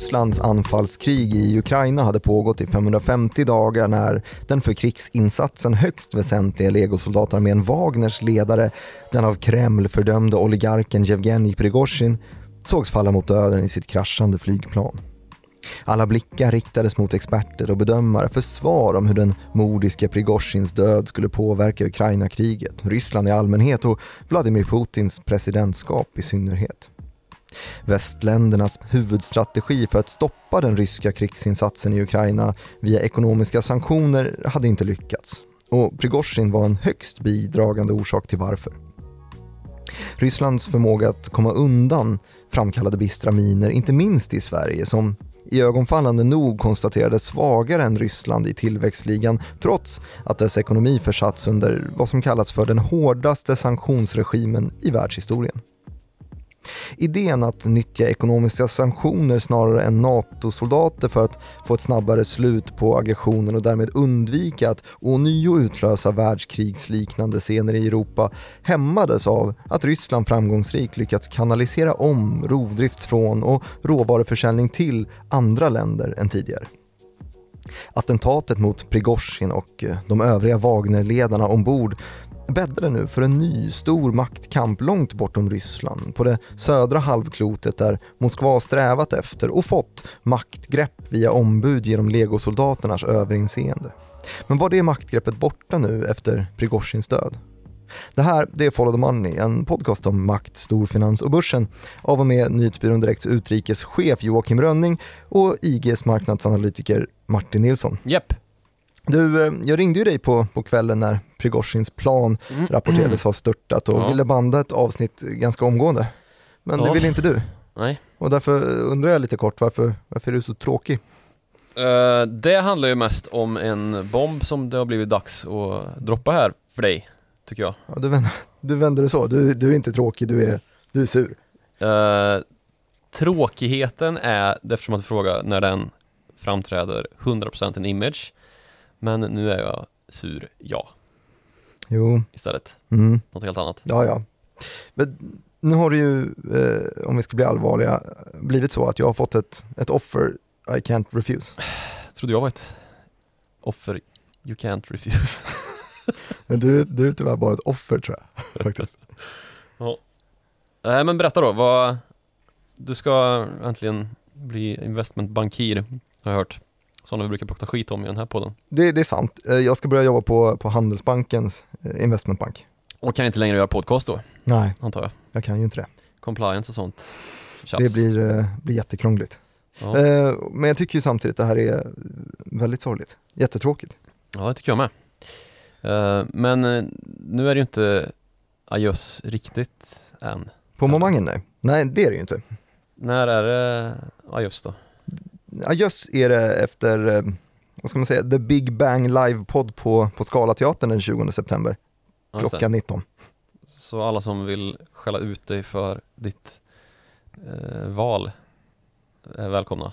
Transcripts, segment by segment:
Rysslands anfallskrig i Ukraina hade pågått i 550 dagar när den för krigsinsatsen högst väsentliga legosoldatarmén Wagners ledare, den av Kreml fördömde oligarken Jevgenij Prigozjin, sågs falla mot döden i sitt kraschande flygplan. Alla blickar riktades mot experter och bedömare för svar om hur den mordiske Prigozjins död skulle påverka Ukraina-kriget, Ryssland i allmänhet och Vladimir Putins presidentskap i synnerhet. Västländernas huvudstrategi för att stoppa den ryska krigsinsatsen i Ukraina via ekonomiska sanktioner hade inte lyckats och Prigozjin var en högst bidragande orsak till varför. Rysslands förmåga att komma undan framkallade bistra miner, inte minst i Sverige som i ögonfallande nog konstaterades svagare än Ryssland i tillväxtligan trots att dess ekonomi försatts under vad som kallats för den hårdaste sanktionsregimen i världshistorien. Idén att nyttja ekonomiska sanktioner snarare än NATO-soldater för att få ett snabbare slut på aggressionen och därmed undvika att ånyo utlösa världskrigsliknande scener i Europa hämmades av att Ryssland framgångsrikt lyckats kanalisera om rovdrift från och råvaruförsäljning till andra länder än tidigare. Attentatet mot Prigozjin och eh, de övriga Wagnerledarna ombord bäddade nu för en ny stor maktkamp långt bortom Ryssland på det södra halvklotet där Moskva strävat efter och fått maktgrepp via ombud genom legosoldaternas överinseende. Men var det maktgreppet borta nu efter Prigozjins död? Det här det är Follow the Money, en podcast om makt, storfinans och börsen av och med Nyhetsbyrån Direkts utrikeschef Joakim Rönning och IGs marknadsanalytiker Martin Nilsson. Yep. Du, eh, jag ringde ju dig på, på kvällen när Prigozjins plan Mm. rapporterades ha störtat och Ja. ville banda ett avsnitt ganska omgående. Men det Ja. ville inte du. Nej. Och därför undrar jag lite kort varför, varför är du så tråkig? Eh, det handlar ju mest om en bomb som det har blivit dags att droppa här för dig, tycker jag. Ja, du, vänder, du vänder det så, du, du är inte tråkig, du är, du är sur. Eh, tråkigheten är, eftersom att du frågar, när den framträder 100% en image. Men nu är jag sur, ja, Jo, istället. mm, Något helt annat. ja ja. Men nu har det ju, eh, om vi ska bli allvarliga, blivit så att jag har fått ett, ett offer I can't refuse. Trodde jag var ett offer you can't refuse. Men du, du är tyvärr bara ett offer tror jag. Faktiskt. Nej men berätta då, vad... Du ska äntligen bli investmentbankir, har jag hört. Som vi brukar prata skit om i den här podden. Det, det är sant. Eh, Jag ska börja jobba på, på Handelsbankens eh, investmentbank. Och kan inte längre göra podcast då, Nej, antar jag. jag kan ju inte det. Compliance och sånt. Tjafs. Det blir, eh, blir jättekrångligt. Ja. Men jag tycker ju samtidigt att det här är väldigt sorgligt. Jättetråkigt. Ja, det tycker jag med. Men nu är det ju inte adjöss riktigt än. På momangen nej. Nej, det är det ju inte. När är det adjöss då? Adjöss är det efter, eh, vad ska man säga, The Big Bang livepodd på, på Scalateatern den 20 september klockan 19. Så alla som vill skälla ut dig för ditt eh, val är välkomna.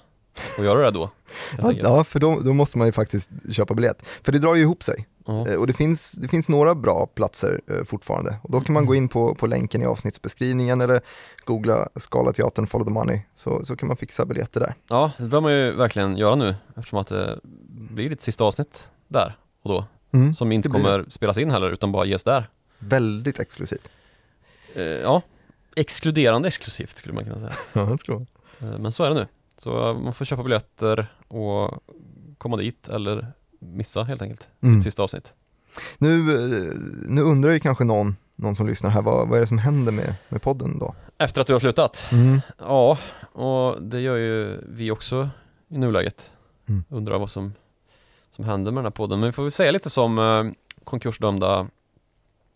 Och gör du det då? Ja, ja, för då, då måste man ju faktiskt köpa biljett. För det drar ju ihop sig. Eh, Och det finns, det finns några bra platser eh, fortfarande. Och då kan man gå in på, på länken i avsnittsbeskrivningen eller googla Scalateatern Follow the Money så, så kan man fixa biljetter där. ja, det bör man ju verkligen göra nu eftersom att det blir ditt sista avsnitt där och då. Mm, Som inte det kommer spelas in heller utan bara ges där. Väldigt exklusivt. Eh, ja, exkluderande exklusivt skulle man kunna säga. Ja, det tror. Eh, Men så är det nu. Så man får köpa biljetter och komma dit eller missa helt enkelt Mm. ditt sista avsnitt. Nu, eh, nu undrar ju kanske någon, någon som lyssnar här, vad, vad är det som händer med, med podden då? Efter att du har slutat? Mm. Ja, och det gör ju vi också i nuläget. Mm. Undrar vad som, som händer med den här podden. Men vi får väl säga lite som eh, konkursdömda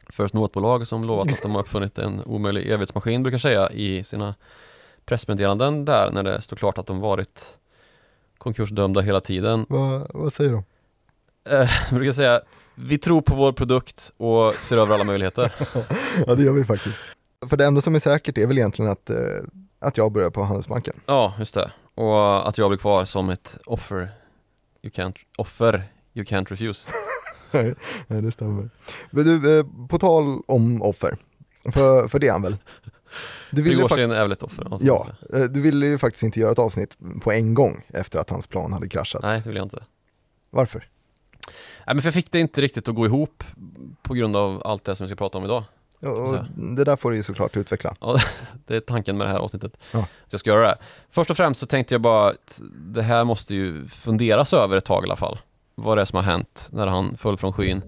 First North-bolag som lovat att de har uppfunnit en omöjlig evighetsmaskin brukar säga i sina pressmeddelanden där när det står klart att de varit konkursdömda hela tiden. Vad, vad säger de? Eh, de brukar säga vi tror på vår produkt och ser över alla möjligheter. ja, det gör vi faktiskt. För det enda som är säkert är väl egentligen att, eh, att jag börjar på Handelsbanken. Ja, just det. Och att jag blir kvar som ett offer you can't, offer you can't refuse. Nej, nej, det stämmer. Men du, eh, på tal om offer, för, för det är han väl? Du ville, Prigozjin är väl ett offer? ja, eh, du ville ju faktiskt inte göra ett avsnitt på en gång efter att hans plan hade kraschat. Nej, det vill jag inte. Varför? Nej, men för jag fick det inte riktigt att gå ihop på grund av allt det som vi ska prata om idag. Ja, och det där får du ju såklart utveckla. Det är tanken med det här avsnittet. Ja. Att jag ska göra det. Först och främst så tänkte jag bara att det här måste ju funderas över ett tag i alla fall. Vad det är som har hänt när han föll från skyn.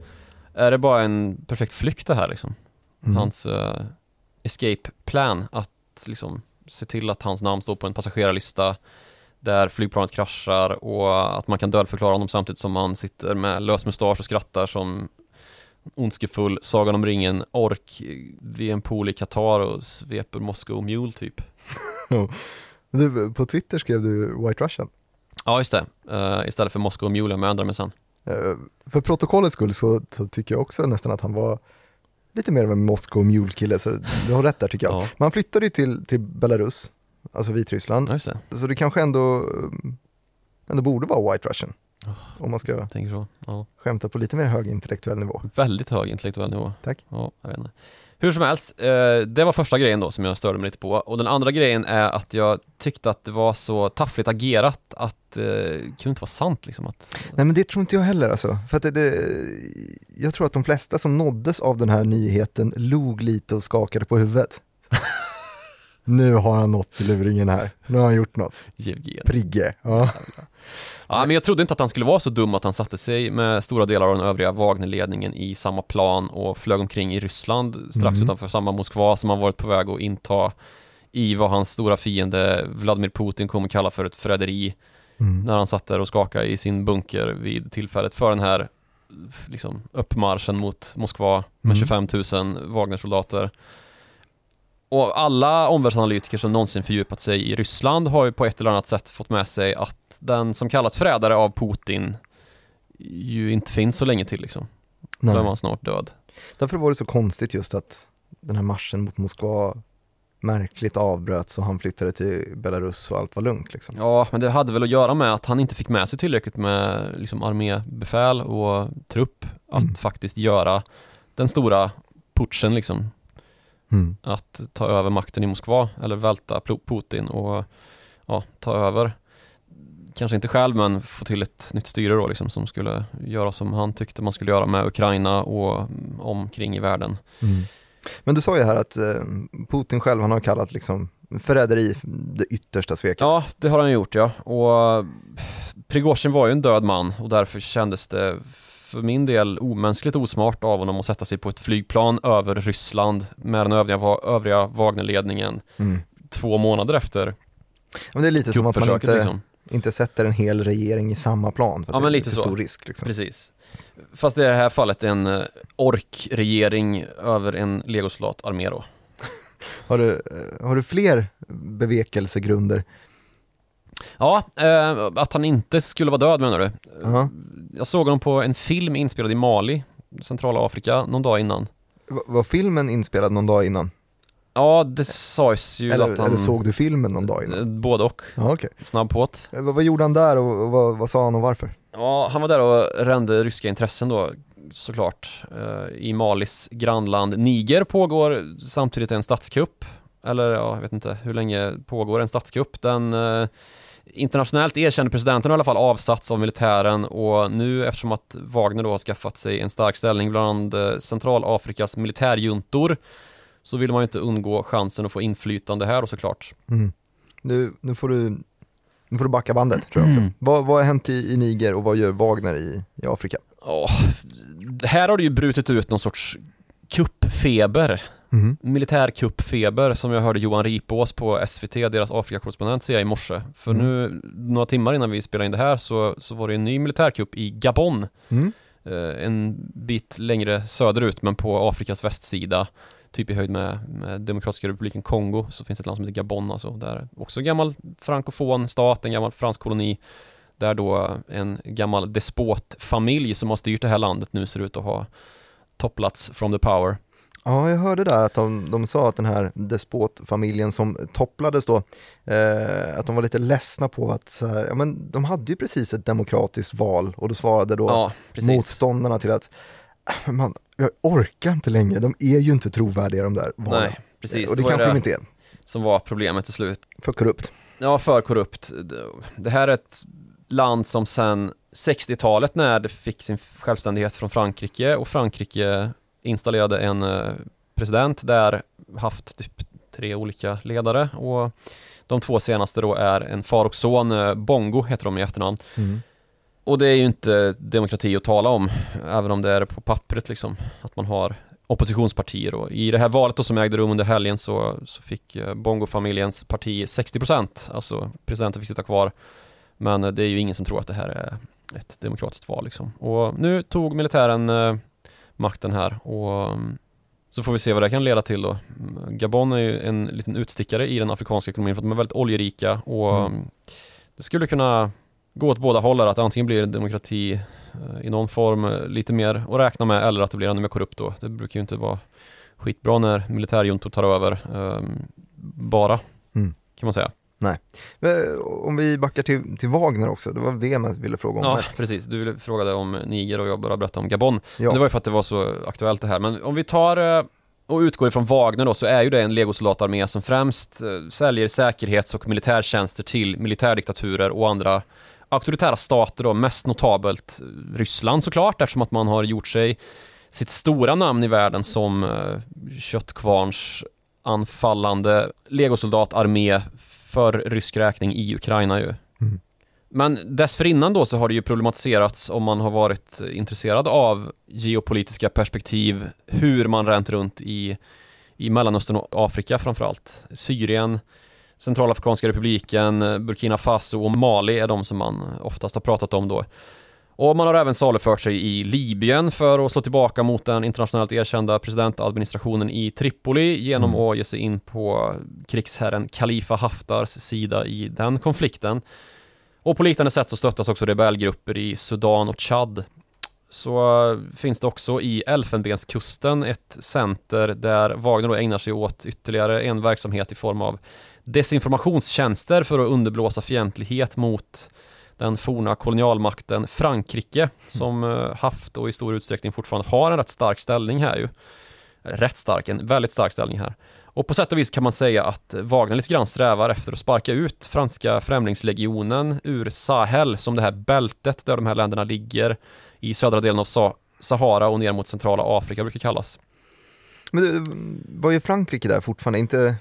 Är det bara en perfekt flykt det här liksom? Mm. Hans eh, escape plan att liksom se till att hans namn står på en passagerarlista där flygplanet kraschar och att man kan dödförklara honom samtidigt som han sitter med lös mustasch och skrattar som ondskefull Sagan om ringen ork vid en pool i Qatar och sveper Moscow Mule typ. Du, på Twitter skrev du White Russian. Ja just det, Eh, istället för Moscow Mule, jag ändrar mig sen. Eh, för protokollets skull så, så tycker jag också nästan att han var lite mer av en Moscow Mule-kille, så du har rätt där tycker jag. Ja, Men han flyttade ju till, till Belarus, alltså Vitryssland, ja det, så det kanske ändå, ändå borde vara White Russian. Om man ska så. Ja. skämta på lite mer hög intellektuell nivå. Väldigt hög intellektuell nivå. Tack. Ja, jag vet inte. Hur som helst, eh, det var första grejen då som jag störde mig lite på. Och den andra grejen är att jag tyckte att det var så taffligt agerat att eh, det kunde inte vara sant liksom. Att, Nej men det tror inte jag heller alltså. För att det, det, jag tror att de flesta som nåddes av den här nyheten log lite och skakade på huvudet. nu har han nått luringen här, nu har han gjort något. Prigge, ja. Ja, men jag trodde inte att han skulle vara så dum att han satte sig med stora delar av den övriga Wagnerledningen i samma plan och flög omkring i Ryssland strax Mhm. utanför samma Moskva som han varit på väg att inta i vad hans stora fiende Vladimir Putin kommer kalla för ett förräderi Mm. när han satt där och skakade i sin bunker vid tillfället för den här liksom, uppmarschen mot Moskva med Mm. 25 000 Wagnersoldater. Och alla omvärldsanalytiker som någonsin fördjupat sig i Ryssland har ju på ett eller annat sätt fått med sig att den som kallas förrädare av Putin ju inte finns så länge till liksom. Då är Nej. man snart död. Därför var det så konstigt just att den här marschen mot Moskva märkligt avbröts och han flyttade till Belarus och allt var lugnt liksom. Ja, men det hade väl att göra med att han inte fick med sig tillräckligt med liksom, armébefäl och trupp att Mm. faktiskt göra den stora putschen liksom. Mm. Att ta över makten i Moskva eller välta Putin och ja, ta över. Kanske inte själv men få till ett nytt styre då liksom som skulle göra som han tyckte man skulle göra med Ukraina och mm, omkring i världen. Mm. Men du sa ju här att eh, Putin själv, han har kallat liksom förräderi det yttersta sveket. Ja, det har han gjort ja. Och Prigozjin var ju en död man och därför kändes det för min del omänskligt osmart av honom att sätta sig på ett flygplan över Ryssland med den övriga, övriga Wagnerledningen Mm. två månader efter Men det är lite som att man inte, liksom. inte sätter en hel regering i samma plan. För Ja, men lite så. stor risk. Liksom. Precis. Fast det är i det här fallet en eh, orkregering över en legosoldatarmé då. Har, du, eh, har du fler bevekelsegrunder? Ja, eh, att han inte skulle vara död menar du? Ja. Jag såg honom på en film inspelad i Mali, centrala Afrika, någon dag innan. V- Var filmen inspelad någon dag innan? Ja, det sades ju Eller, att han... eller såg du filmen någon dag innan? Eh, Både och. Ja, okej. Snabb påt. Eh, Vad, vad gjorde han där och, och vad, vad sa han och varför? Ja, han var där och rände ryska intressen då såklart. Eh, I Malis grannland Niger pågår samtidigt en statskupp. Eller ja, jag vet inte hur länge pågår en statskupp. Den eh, internationellt erkände presidenten har i alla fall avsatts av militären och nu eftersom att Wagner då har skaffat sig en stark ställning bland eh, Centralafrikas militärjuntor så vill man ju inte undgå chansen att få inflytande här då såklart. Mm. Nu, nu, får du, nu får du backa bandet tror jag också. Mm. Vad, vad har hänt i, i Niger och vad gör Wagner i, i Afrika? Ja, här har det ju brutit ut någon sorts kuppfeber Mhm. militärkuppfeber som jag hörde Johan Ripås på SVT, deras Afrikakorrespondent, säga i morse. För Mm. nu, några timmar innan vi spelade in det här så, så var det en ny militärkupp i Gabon. Mm. Eh, en bit längre söderut men på Afrikas västsida. Typ i höjd med, med Demokratiska republiken Kongo så finns ett land som heter Gabon alltså. Där också en gammal frankofon stat, en gammal fransk koloni. Där då en gammal despotfamilj som har styrt det här landet nu ser ut att ha topplats from the power. Ja, jag hörde där att de, de sa att den här despotfamiljen som topplades då, eh, att de var lite ledsna på att så här, ja, men de hade ju precis ett demokratiskt val och då svarade då Ja, motståndarna till att "Äh, man, jag orkar inte längre, de är ju inte trovärdiga de där valen. Nej, precis. och det, ju kanske de inte är. som var problemet till slut. För korrupt. Ja, för korrupt. Det här är ett land som sen 60-talet när det fick sin självständighet från Frankrike och Frankrike installerade en eh, president där haft typ tre olika ledare och de två senaste då är en far och son, eh, Bongo heter de i efternamn. Mm. Och det är ju inte demokrati att tala om, även om det är på pappret liksom, att man har oppositionspartier och i det här valet då som ägde rum under helgen så, så fick eh, Bongo-familjens parti 60% alltså presidenten fick sitta kvar men det är ju ingen som tror att det här är ett demokratiskt val liksom. Och nu tog militären makten här och mm, så får vi se vad det kan leda till då. Mm, Gabon är ju en liten utstickare i den afrikanska ekonomin för att de är väldigt oljerika och Mm. mm. det skulle kunna gå åt båda hållen, att antingen blir det demokrati eh, i någon form eh, lite mer att räkna med eller att det blir ännu mer korrupt då. Det brukar ju inte vara skitbra när militärjuntor tar över eh, bara, Mm. kan man säga. Eh, Om vi backar till, till Wagner också, det var det jag ville fråga om Ja, mest. precis. Du frågade om Niger och jag bara berättade om Gabon. Ja. Men det var ju för att det var så aktuellt det här. Men om vi tar eh, och utgår ifrån Wagner då, så är ju det en legosoldatarmé som främst eh, säljer säkerhets och militärtjänster till militärdiktaturer och andra auktoritära stater då, mest notabelt Ryssland såklart, eftersom att man har gjort sig sitt stora namn i världen som köttkvarns anfallande legosoldatarmé för rysk räkning i Ukraina ju. Mm. Men dessförinnan då så har det ju problematiserats om man har varit intresserad av geopolitiska perspektiv, hur man ränt runt i, i Mellanöstern och Afrika framförallt. Syrien, Centralafrikanska republiken, Burkina Faso och Mali är de som man oftast har pratat om då. Och man har även salufört sig i Libyen för att slå tillbaka mot den internationellt erkända presidentadministrationen i Tripoli genom Mm. att ge sig in på krigsherren Khalifa Haftars sida i den konflikten. Och på liknande sätt så stöttas också rebellgrupper i Sudan och Chad. Så eh, finns det också i Elfenbenskusten ett center där Wagner då ägnar sig åt ytterligare en verksamhet i form av desinformationstjänster för att underblåsa fientlighet mot den forna kolonialmakten Frankrike som eh, haft och i stor utsträckning fortfarande har en rätt stark ställning här ju. Rätt stark, en väldigt stark ställning här. Och på sätt och vis kan man säga att Wagner lite grann strävar efter att sparka ut franska främlingslegionen ur Sahel som det här bältet där de här länderna ligger i södra delen av Sa- Sahara och ner mot centrala Afrika brukar kallas. Men du, var ju Frankrike där fortfarande, inte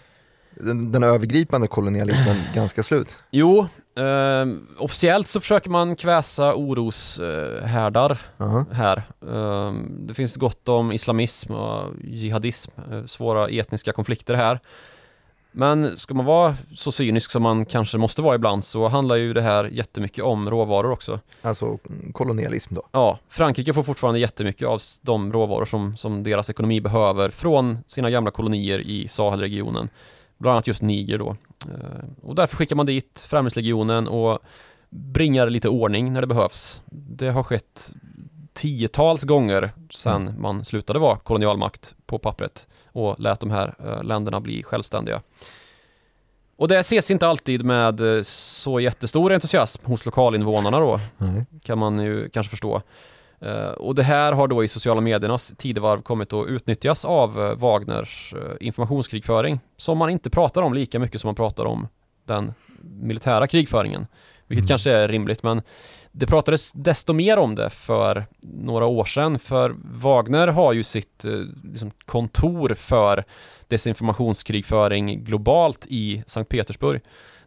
den, den övergripande kolonialismen ganska slut? Jo, eh, officiellt så försöker man kväsa oroshärdar Aha. här. Eh, det finns gott om islamism och jihadism, eh, svåra etniska konflikter här. Men ska man vara så cynisk som man kanske måste vara ibland så handlar ju det här jättemycket om råvaror också. Alltså mm, kolonialism då. Ja, Frankrike får fortfarande jättemycket av de råvaror som, som deras ekonomi behöver från sina gamla kolonier i Sahelregionen. Bland annat just Niger då. Eh, Och därför skickar man dit Främlingslegionen och bringar lite ordning när det behövs. Det har skett tiotals gånger sedan man slutade vara kolonialmakt på pappret och lät de här eh, länderna bli självständiga. Och det ses inte alltid med eh, så jättestor entusiasm hos lokalinvånarna då Nej. kan man ju kanske förstå. Och det här har då i sociala mediernas tidevarv kommit att utnyttjas av Wagners informationskrigföring som man inte pratar om lika mycket som man pratar om den militära krigföringen. Vilket Mm. kanske är rimligt men det pratades desto mer om det för några år sedan för Wagner har ju sitt eh, liksom, kontor för desinformationskrigföring globalt i Sankt Petersburg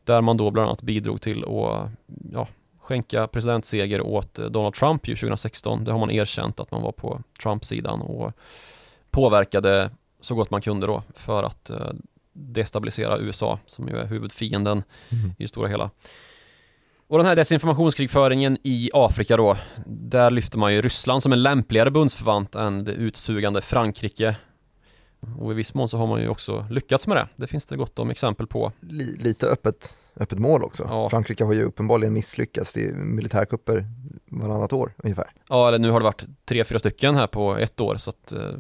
där man då bland annat bidrog till att ja, skänka presidentseger åt eh, Donald Trump ju 2016. Det har man erkänt att man var på Trump-sidan och påverkade så gott man kunde då för att eh, destabilisera USA som ju är huvudfienden Mm. i det stora hela. Och den här desinformationskrigföringen i Afrika då, där lyfter man ju Ryssland som en lämpligare bundsförvant än det utsugande Frankrike. Och i viss mån så har man ju också lyckats med det. Det finns det gott om exempel på. Li, lite öppet, öppet mål också. Ja. Frankrike har ju uppenbarligen misslyckats i militärkupper varannat år ungefär. Ja, eller nu har det varit tre, fyra stycken här på ett år så att, eh,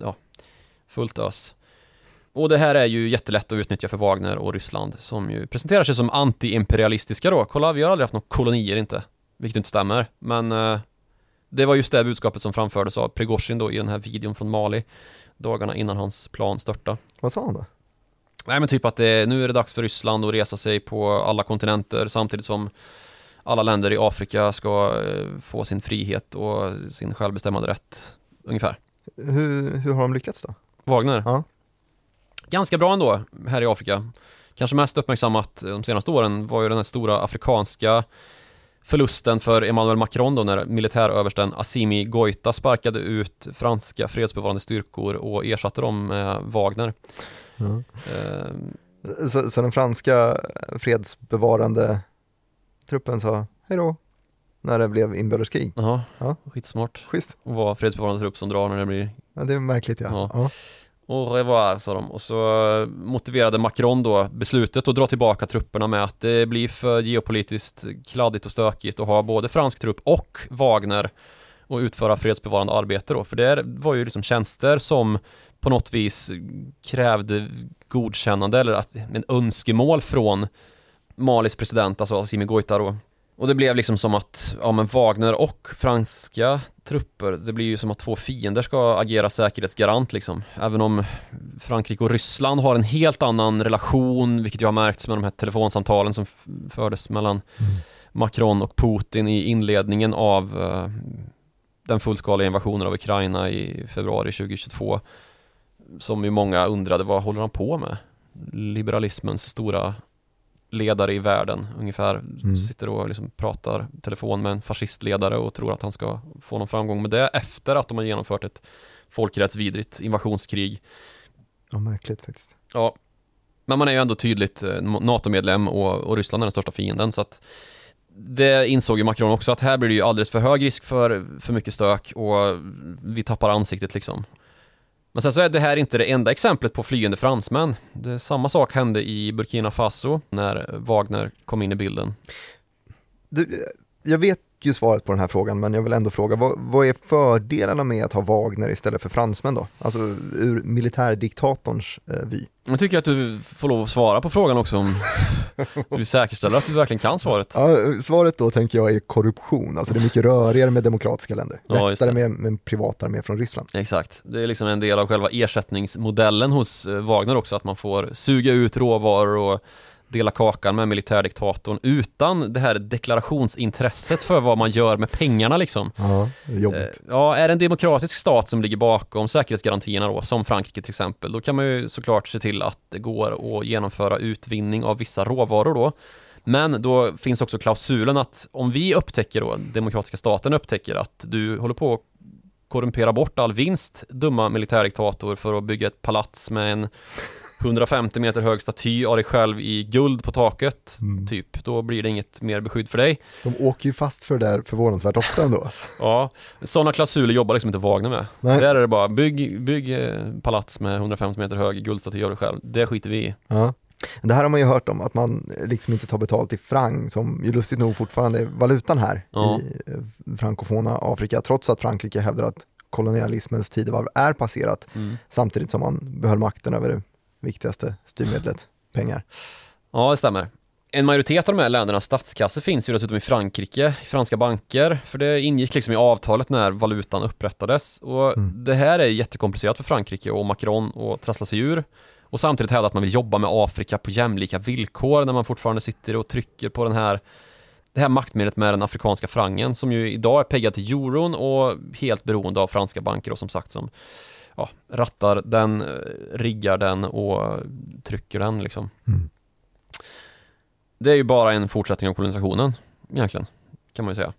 ja, fullt ös. Och det här är ju jättelätt att utnyttja för Wagner och Ryssland som ju presenterar sig som anti-imperialistiska då. Kolla, vi har aldrig haft några kolonier inte, vilket inte stämmer. Men eh, det var just det budskapet som framfördes av Prigozjin då i den här videon från Mali dagarna innan hans plan störta. Vad sa han då? Nej men typ att det, nu är det dags för Ryssland att resa sig på alla kontinenter samtidigt som alla länder i Afrika ska eh, få sin frihet och sin självbestämmande rätt ungefär. Hur, hur har de lyckats då? Wagner? Ja. Ganska bra ändå här i Afrika. Kanske mest uppmärksammat de senaste åren var ju den här stora afrikanska förlusten för Emmanuel Macron då när militäröversten Assimi Goita sparkade ut franska fredsbevarande styrkor och ersatte dem med Wagner. Ja. Eh, Så, så den franska fredsbevarande truppen sa hej då när det blev inbördeskrig. Jaha, Ja. skitsmart. Schysst. att vara fredsbevarande trupp som drar när det blir Ja, det är märkligt ja. Ja. ja. Au revoir sa de och så eh, motiverade Macron då beslutet att dra tillbaka trupperna med att det blir för geopolitiskt kladdigt och stökigt att ha både fransk trupp och Wagner och utföra fredsbevarande arbete då. För det var ju liksom tjänster som på något vis krävde godkännande eller att, en önskemål från Malis president, alltså Assimi Goita då. Och det blev liksom som att, ja men Wagner och franska trupper, det blir ju som att två fiender ska agera säkerhetsgarant liksom. Även om Frankrike och Ryssland har en helt annan relation, vilket ju har märkts med de här telefonsamtalen som fördes mellan Macron och Putin i inledningen av eh, den fullskaliga invasionen av Ukraina i februari 2022. Som ju många undrade, vad håller han på med? Liberalismens stora ledare i världen ungefär Mm. sitter och liksom pratar telefon med en fascistledare och tror att han ska få någon framgång med det efter att de har genomfört ett folkrättsvidrigt invasionskrig. ja, märkligt faktiskt. Ja, men man är ju ändå tydligt eh, NATO-medlem och, och Ryssland är den största fienden så att det insåg ju Macron också att här blir det ju alldeles för hög risk för för mycket stök och vi tappar ansiktet liksom. Men sen så är det här inte det enda exemplet på flyende fransmän. Det, samma sak hände i Burkina Faso när Wagner kom in i bilden. Du, jag vet ju svaret på den här frågan men jag vill ändå fråga, vad, vad är fördelarna med att ha Wagner istället för fransmän då? Alltså ur militärdiktatorns eh, vy. Jag tycker att du får lov att svara på frågan också om du säkerställer att du verkligen kan svaret. Ja, svaret då tänker jag är korruption, alltså det är mycket rörigare med demokratiska länder. Ja, Lättare med, med en privatarmé från Ryssland. Exakt, det är liksom en del av själva ersättningsmodellen hos eh, Wagner också, att man får suga ut råvaror och dela kakan med militärdiktatorn utan det här deklarationsintresset för vad man gör med pengarna liksom. Ja, är Eh, jobbigt. Ja, är det en demokratisk stat som ligger bakom säkerhetsgarantierna då, som Frankrike till exempel, då kan man ju såklart se till att det går att genomföra utvinning av vissa råvaror då. Men då finns också klausulen att om vi upptäcker då, demokratiska staten upptäcker att du håller på att korrumpera bort all vinst, dumma militärdiktator, för att bygga ett palats med en 150 meter hög staty av dig själv i guld på taket, Mm. typ. Då blir det inget mer beskydd för dig. De åker ju fast för det där förvånansvärt ofta ändå. Ja, sådana klausuler jobbar liksom inte Wagner med. Nej. Där är det bara, bygg, bygg eh, palats med 150 meter hög guldstaty av dig själv. Det skiter vi i. Ja. Det här har man ju hört om, att man liksom inte tar betalt i franc, som ju lustigt nog fortfarande är valutan här Ja. i eh, frankofona Afrika, trots att Frankrike hävdar att kolonialismens tidevarv är passerat, Mm. samtidigt som man behöll makten över viktigaste styrmedlet, pengar. Ja, det stämmer. En majoritet av de här ländernas statskassor finns ju dessutom i Frankrike, i franska banker, för det ingick liksom i avtalet när valutan upprättades. Och Mm. det här är jättekomplicerat för Frankrike och Macron att trassla sig ur. Och samtidigt hävda att man vill jobba med Afrika på jämlika villkor när man fortfarande sitter och trycker på den här det här maktmedlet med den afrikanska frangen som ju idag är peggad till euron och helt beroende av franska banker och som sagt som ja, rattar den, eh, riggar den och trycker den liksom. Mm. Det är ju bara en fortsättning av kolonisationen egentligen, kan man ju säga.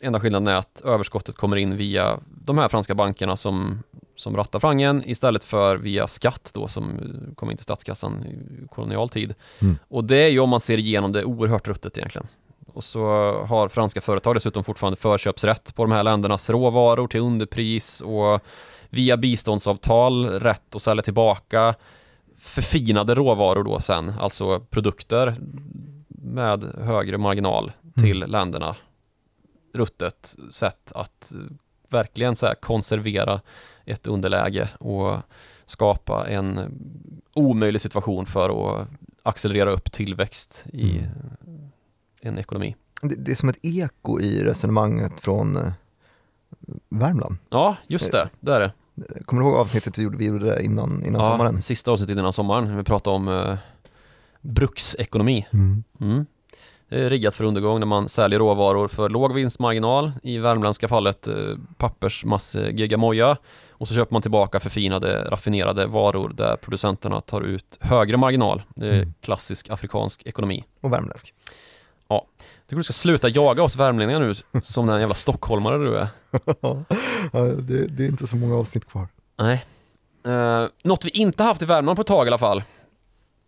Enda skillnaden är att överskottet kommer in via de här franska bankerna som, som rattar frangen istället för via skatt då som eh, kommer in till statskassan i kolonial tid. Mm. Och det är ju om man ser igenom det oerhört ruttet egentligen. Och så har franska företag dessutom fortfarande förköpsrätt på de här ländernas råvaror till underpris och via biståndsavtal rätt att sälja tillbaka förfinade råvaror då sen, alltså produkter med högre marginal till länderna. Ruttet sätt att verkligen så konservera ett underläge och skapa en omöjlig situation för att accelerera upp tillväxt i Mm. En ekonomi. Det, det är som ett eko i resonemanget från eh, Värmland. Ja, just det, det är det. Kommer du ihåg avsnittet vi gjorde, vi gjorde innan, innan ja, sommaren? sista avsnittet innan sommaren. Vi pratade om eh, bruksekonomi. Mm. Mm. Det är riggat för undergång när man säljer råvaror för låg vinstmarginal, i värmländska fallet eh, pappersmasse geggamoja och så köper man tillbaka förfinade, raffinerade varor där producenterna tar ut högre marginal. Det är Mm. klassisk afrikansk ekonomi. Och värmländsk. Jag tycker du ska sluta jaga oss värmlänningar nu som den jävla stockholmare du är. ja, det, det är inte så många avsnitt kvar. Nej. Uh, något vi inte haft i Värmland på ett tag i alla fall.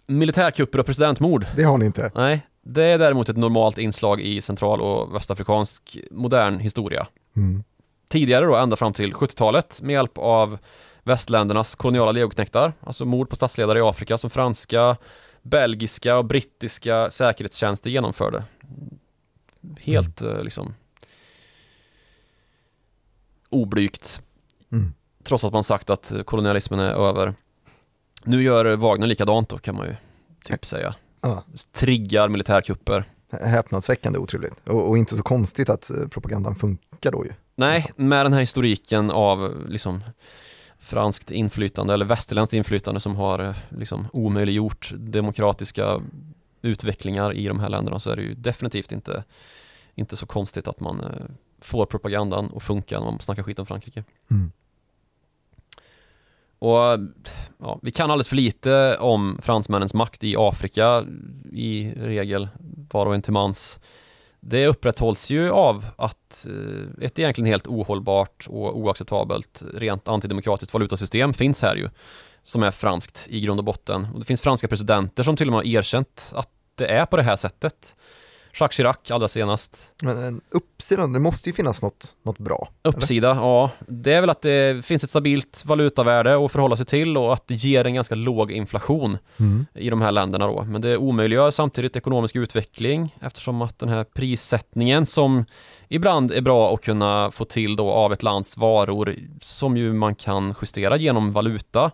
Militärkupper och presidentmord. Det har ni inte. Nej, det är däremot ett normalt inslag i central och västafrikansk modern historia. Mm. Tidigare då, ända fram till 70-talet, med hjälp av västländernas koloniala legoknektar, alltså mord på statsledare i Afrika som franska, belgiska och brittiska säkerhetstjänster genomförde. Helt eh, liksom oblygt, Mm. trots att man sagt att kolonialismen är över. Nu gör Wagner likadant då kan man ju typ säga. Ja. Triggar militärkupper. Häpnadsväckande otrevligt. Och, och inte så konstigt att eh, propagandan funkar då ju. Nej, med den här historiken av liksom franskt inflytande eller västerländskt inflytande som har eh, liksom omöjliggjort demokratiska utvecklingar i de här länderna så är det ju definitivt inte, inte så konstigt att man eh, får propagandan att funka när man snackar skit om Frankrike. Mm. Och ja, vi kan alldeles för lite om fransmännens makt i Afrika i regel, var och en till mans. Det upprätthålls ju av att eh, ett egentligen helt ohållbart och oacceptabelt rent antidemokratiskt valutasystem finns här ju. Som är franskt i grund och botten. Och det finns franska presidenter som till och med har erkänt att det är på det här sättet. Jacques Chirac allra senast. Men en uppsida, det måste ju finnas något, något bra. Uppsida, ja. Det är väl att det finns ett stabilt valutavärde att förhålla sig till och att det ger en ganska låg inflation Mm. i de här länderna då. Men det omöjliggör samtidigt ekonomisk utveckling eftersom att den här prissättningen som ibland är bra att kunna få till då av ett lands varor som ju man kan justera genom valuta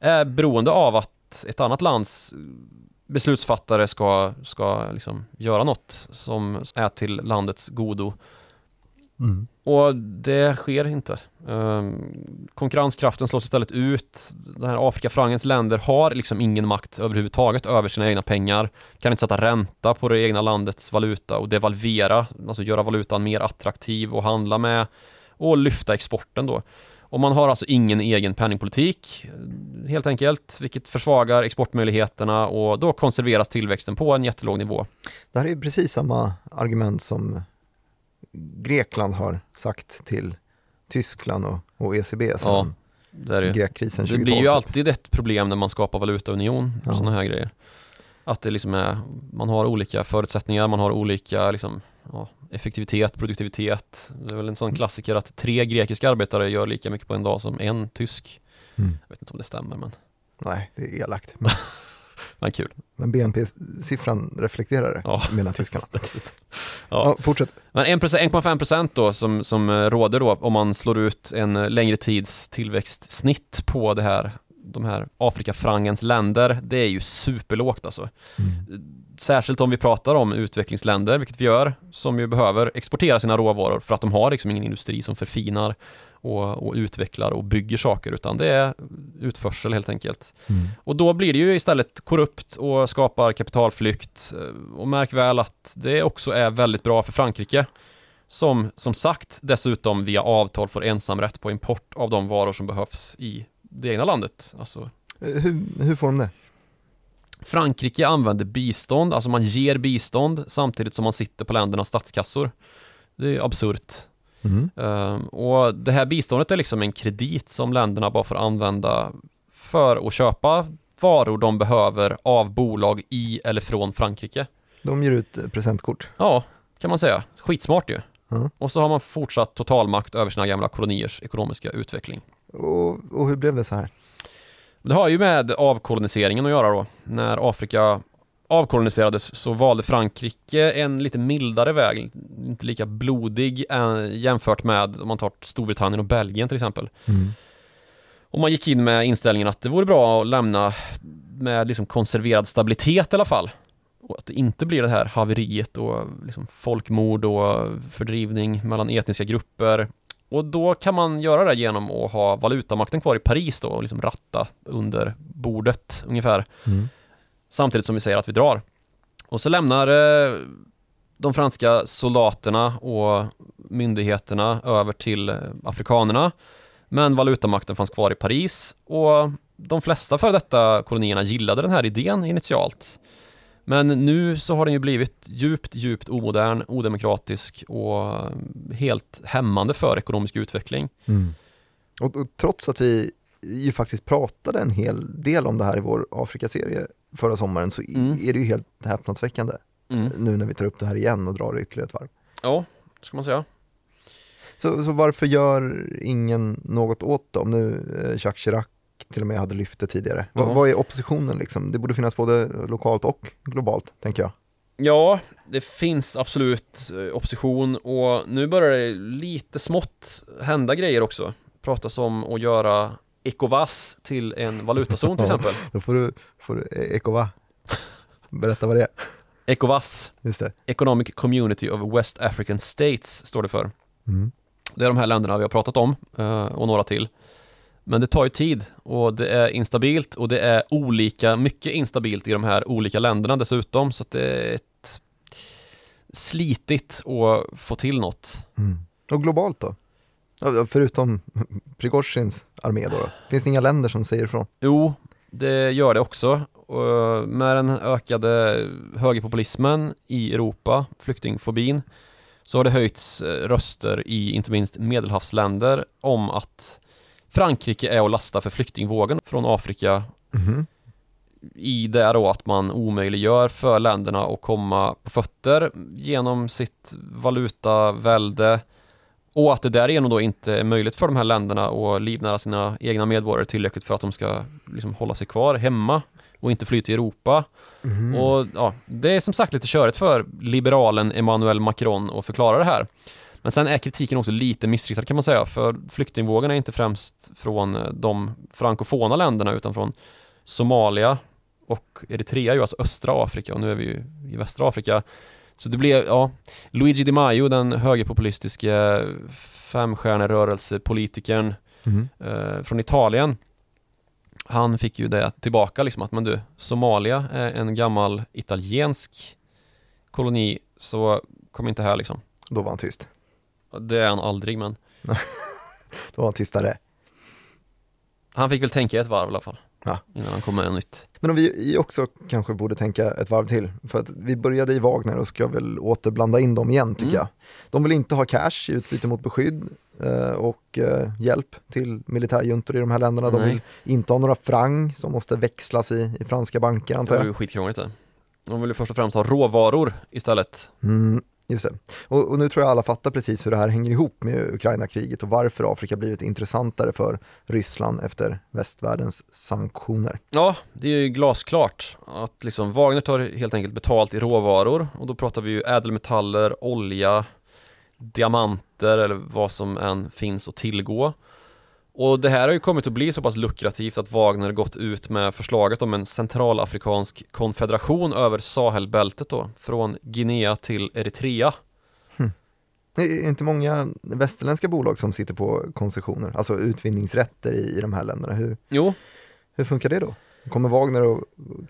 är beroende av att ett annat lands beslutsfattare ska, ska liksom göra något som är till landets godo. Mm. Och det sker inte. Um, konkurrenskraften slås istället ut. Den här Afrikafrangens länder har liksom ingen makt överhuvudtaget över sina egna pengar. Kan inte sätta ränta på det egna landets valuta och devalvera, alltså göra valutan mer attraktiv att handla med och lyfta exporten då. Och man har alltså ingen egen penningpolitik helt enkelt, vilket försvagar exportmöjligheterna och då konserveras tillväxten på en jättelåg nivå. Det här är ju precis samma argument som Grekland har sagt till Tyskland och, och ECB Ja, sedan Det är det ju. grekkrisen Det 2012. blir ju alltid ett problem när man skapar valutaunion och Ja. sådana här grejer. Att det liksom är, man har olika förutsättningar, man har olika liksom, ja, effektivitet, produktivitet. Det är väl en sån klassiker att tre grekiska arbetare gör lika mycket på en dag som en tysk. Mm. Jag vet inte om det stämmer men, Nej, det är elakt. Men, men kul. men BNP-siffran reflekterar det, Ja. menar tyskarna. Ja. Ja, fortsätt. Men 1%, 1,5% då som, som eh, råder då om man slår ut en eh, längre tids tillväxtsnitt på det här, de här Afrikafrangens länder, det är ju superlågt alltså. Mm. Särskilt om vi pratar om utvecklingsländer, vilket vi gör, som ju behöver exportera sina råvaror för att de har liksom ingen industri som förfinar och, och utvecklar och bygger saker, utan det är utförsel helt enkelt. Mm. Och då blir det ju istället korrupt och skapar kapitalflykt. Och märk väl att det också är väldigt bra för Frankrike. Som, som sagt, dessutom via avtal får ensamrätt på import av de varor som behövs i det egna landet. Alltså, Eh, Hur, hur får de det? Frankrike använder bistånd, alltså man ger bistånd samtidigt som man sitter på ländernas statskassor. Det är absurt. Mm. Ehm, och det här biståndet är liksom en kredit som länderna bara får använda för att köpa varor de behöver av bolag i eller från Frankrike. De ger ut eh, presentkort. Ja, kan man säga. Skitsmart ju. Mm. Och så har man fortsatt totalmakt över sina gamla koloniers ekonomiska utveckling. Och, och hur blev det så här? Det har ju med avkoloniseringen att göra då. När Afrika avkoloniserades så valde Frankrike en lite mildare väg, inte lika blodig eh, jämfört med om man tar Storbritannien och Belgien till exempel. Mm. Och man gick in med inställningen att det vore bra att lämna med liksom konserverad stabilitet i alla fall. Och att det inte blir det här haveriet och liksom folkmord och fördrivning mellan etniska grupper. Och då kan man göra det genom att ha valutamakten kvar i Paris då och liksom ratta under bordet ungefär. Mm. Samtidigt som vi säger att vi drar. Och så lämnar eh, de franska soldaterna och myndigheterna över till eh, afrikanerna. Men valutamakten fanns kvar i Paris och de flesta för detta kolonierna gillade den här idén initialt. Men nu så har den ju blivit djupt, djupt omodern, odemokratisk och helt hämmande för ekonomisk utveckling. Mm. Och, och trots att vi ju faktiskt pratade en hel del om det här i vår Afrikaserie förra sommaren så Mm. är det ju helt häpnadsväckande Mm. nu när vi tar upp det här igen och drar det ytterligare ett varv. Ja, ska man säga. Så, så varför gör ingen något åt det om nu eh, Jacques Chirac till och med hade lyft det tidigare? Va, Ja. Vad är oppositionen liksom? Det borde finnas både lokalt och globalt, tänker jag. Ja, det finns absolut eh, opposition och nu börjar det lite smått hända grejer också. Pratas om att göra Ecovas till en valutazon till exempel. Då får du, får du eh, Ekova berätta vad det är. Ecovas, Just det. Economic Community of West African States, står det för. Mm. Det är de här länderna vi har pratat om eh, och några till. Men det tar ju tid och det är instabilt och det är olika, mycket instabilt i de här olika länderna dessutom så att det är ett slitigt att få till något. Mm. Och globalt då? Förutom Prigozjins armé då, då? Finns det inga länder som säger ifrån? Jo, det gör det också. Och med den ökade högerpopulismen i Europa, flyktingfobin, så har det höjts eh, röster i inte minst medelhavsländer om att Frankrike är att lasta för flyktingvågen från Afrika Mhm. i det då att man omöjliggör för länderna att komma på fötter genom sitt valutavälde och att det därigenom då inte är möjligt för de här länderna att livnära sina egna medborgare tillräckligt för att de ska liksom hålla sig kvar hemma och inte fly till Europa. Mhm. Och ja, det är som sagt lite körigt för liberalen Emmanuel Macron att förklara det här. Men sen är kritiken också lite missriktad kan man säga, för flyktingvågen är inte främst från eh, de frankofona länderna utan från Somalia och Eritrea, ju alltså östra Afrika och nu är vi ju i västra Afrika. Så det blev, ja, Luigi Di Maio, den högerpopulistiske femstjärnerörelsepolitikern Mhm. eh, från Italien han fick ju det tillbaka liksom att men du, Somalia är en gammal italiensk koloni så kom inte här liksom. Då var han tyst. Det är han aldrig men Då var han tystare. han fick väl tänka ett varv i alla fall. Ja. Innan han kom med nytt. Men om vi också kanske borde tänka ett varv till, för att vi började i Wagner och ska väl återblanda in dem igen tycker Mm. jag. De vill inte ha cash i utbyte mot beskydd eh, och eh, hjälp till militärjuntor i de här länderna. De Nej. vill inte ha några franc som måste växlas i, i franska banker Det antar var jag. ju skitkrångligt det. De vill ju först och främst ha råvaror istället. Mm, just det. Och, och nu tror jag alla fattar precis hur det här hänger ihop med Ukraina-kriget och varför Afrika blivit intressantare för Ryssland efter västvärldens sanktioner. Ja, det är ju glasklart att liksom Wagner tar helt enkelt betalt i råvaror och då pratar vi ju ädelmetaller, olja, diamanter eller vad som än finns att tillgå. Och det här har ju kommit att bli så pass lukrativt att Wagner gått ut med förslaget om en centralafrikansk konfederation över Sahelbältet då, från Guinea till Eritrea. Det är inte många västerländska bolag som sitter på koncessioner, alltså utvinningsrätter i, i de här länderna. Hur, Jo, hur funkar det då? Kommer Wagner att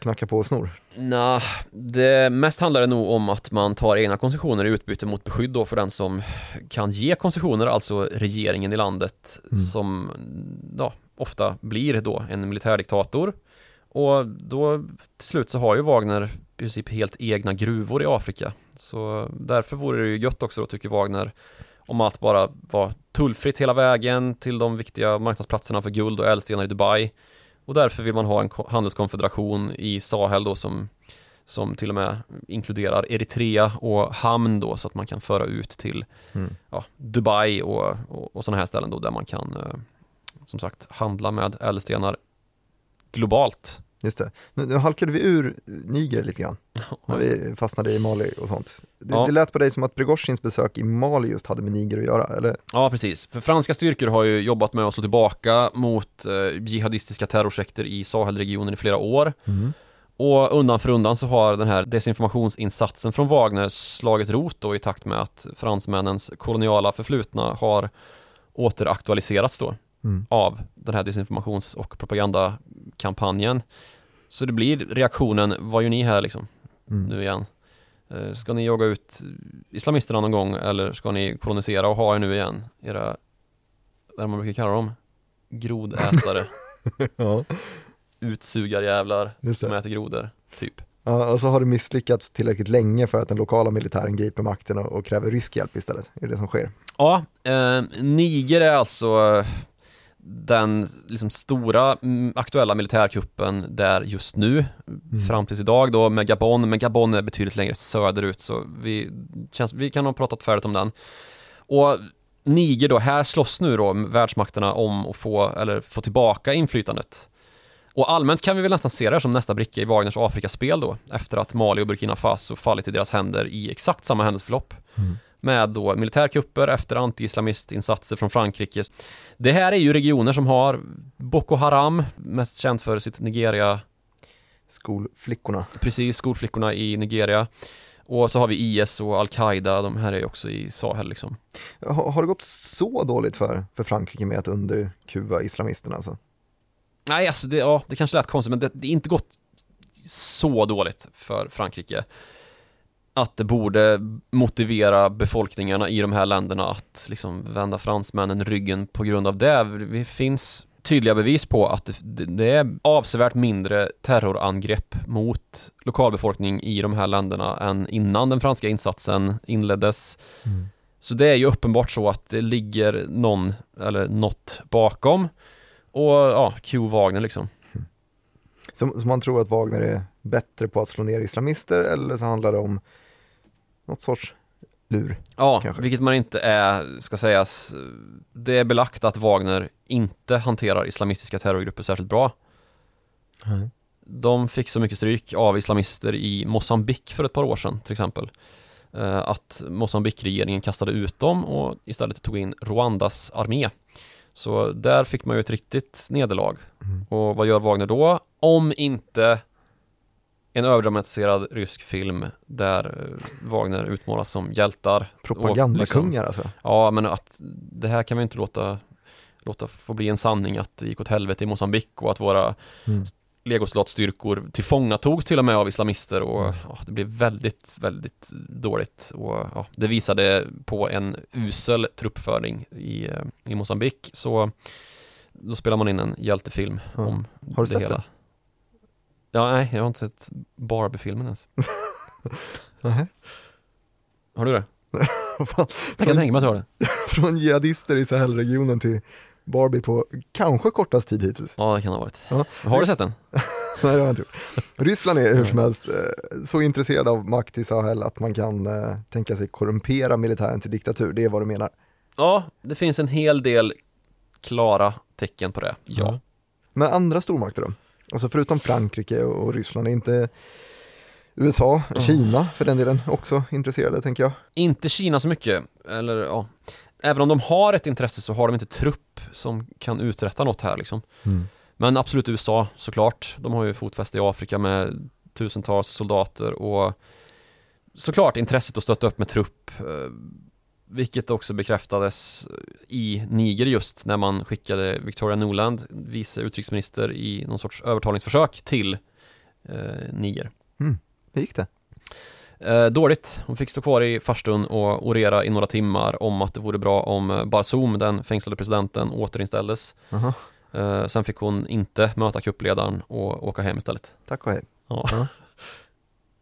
knacka på och snor? Nej, det mest handlar det nog om att man tar egna koncessioner i utbyte mot beskydd då för den som kan ge koncessioner, alltså regeringen i landet Mm. som ja, ofta blir då en militärdiktator. Och då till slut så har ju Wagner i princip helt egna gruvor i Afrika. Så därför vore det ju gött också då tycker Wagner om att bara vara tullfritt hela vägen till de viktiga marknadsplatserna för guld och ädelstenar i Dubai. Och därför vill man ha en ko- handelskonfederation i Sahel då som, som till och med inkluderar Eritrea och hamn då så att man kan föra ut till Mm. ja, Dubai och, och, och sådana här ställen då där man kan eh, som sagt handla med ädelstenar globalt. Just det. Nu, nu halkade vi ur Niger lite grann, när vi fastnade i Mali och sånt. Det, Ja. det lät på dig som att Prigozjins besök i Mali just hade med Niger att göra, eller? Ja, precis. För franska styrkor har ju jobbat med att slå tillbaka mot eh, jihadistiska terrorsekter i Sahelregionen i flera år. Och undan för undan så har den här desinformationsinsatsen från Wagner slagit rot då i takt med att fransmännens koloniala förflutna har återaktualiserats då Mm. av den här desinformations och propagandakampanjen. Så det blir reaktionen, vad gör ni här liksom, Mm. nu igen? Eh, Ska ni jaga ut islamisterna någon gång eller ska ni kolonisera och ha er nu igen? Era, vad man brukar kalla dem? Grodätare, Ja, utsugarjävlar som äter grodor, typ. Ja, och så har det misslyckats tillräckligt länge för att den lokala militären griper makten och, och kräver rysk hjälp istället. Är det det som sker? Ja, eh, Niger är alltså den liksom stora mm, aktuella militärkuppen där just nu Mm. fram tills idag då med Gabon, men Gabon är betydligt längre söderut så vi, känns, vi kan ha pratat färdigt om den. Och Niger då, här slåss nu då världsmakterna om att få, eller få tillbaka inflytandet. Och allmänt kan vi väl nästan se det här som nästa bricka i Wagners Afrikaspel då, efter att Mali och Burkina Faso fallit i deras händer i exakt samma händelseförlopp Mm. Med då militärkupper efter anti-islamistinsatser från Frankrike. Det här är ju regioner som har Boko Haram, mest känt för sitt Nigeria, Skolflickorna. precis skolflickorna i Nigeria. Och så har vi IS och Al-Qaida, de här är ju också i Sahel liksom. Har, har det gått så dåligt för, för Frankrike med att underkuva islamisterna alltså? Nej, alltså det, ja, det kanske lät konstigt, men det, det är inte gått så dåligt för Frankrike. Att det borde motivera befolkningarna i de här länderna att liksom vända fransmännen ryggen på grund av det. Det finns tydliga bevis på att det, är avsevärt mindre terrorangrepp mot lokalbefolkning i de här länderna än innan den franska insatsen inleddes. Så det är ju uppenbart så att det ligger någon eller något bakom. Och ja, Q Wagner liksom. Så, så man tror att Wagner är bättre på att slå ner islamister eller så handlar det om något sorts lur? Ja, Kanske. vilket man inte är, ska sägas, det är belagt att Wagner inte hanterar islamistiska terrorgrupper särskilt bra. De fick så mycket stryk av islamister i Mosambik för ett par år sedan till exempel. Eh, Att Mosambik-regeringen kastade ut dem och istället tog in Rwandas armé. Så där fick man ju ett riktigt nederlag. Mm. Och vad gör Wagner då? Om inte en överdramatiserad rysk film där eh, Wagner utmålas som hjältar. Propagandakungar alltså? Ja, men att det här kan vi inte låta, låta få bli en sanning att det gick åt helvete i Mosambik och att våra Mm. legosoldatstyrkor tillfångatogs till och med av islamister och ja, det blev väldigt, väldigt dåligt och ja, det visade på en usel truppföring i, eh, i Mosambik så då spelar man in en hjältefilm Ja. om Har du det sett hela. den? Ja, nej, jag har inte sett Barbie-filmen ens. Nähä. Har du det? Fan? Jag kan tänka mig att du har det. Från jihadister i Sahelregionen till Barbie på kanske kortast tid hittills. Ja, det kan ha varit. Ja. Har du sett den? Nej, det har jag inte gjort. Ryssland är hur som helst eh, så intresserad av makt i Sahel att man kan eh, tänka sig korrumpera militären till diktatur. Det är vad du menar. Ja, det finns en hel del klara tecken på det. Ja. Ja. Men andra stormakter då? Alltså förutom Frankrike och Ryssland, är inte USA, Kina för den delen också intresserade tänker jag? Inte Kina så mycket, eller ja. Även om de har ett intresse så har de inte trupp som kan uträtta något här liksom. Men absolut USA såklart. De har ju fotfäste i Afrika med tusentals soldater och såklart intresset att stötta upp med trupp. Vilket också bekräftades i Niger just när man skickade Victoria Nuland, vice utrikesminister i någon sorts övertalningsförsök till eh, Niger. Hur gick det? Eh, dåligt. Hon fick stå kvar i farstun och orera i några timmar om att det vore bra om Bazoum, den fängslade presidenten, återinställdes. Aha. Eh, sen fick hon inte möta kuppledaren och åka hem istället. Tack och hej. Ja. Ja.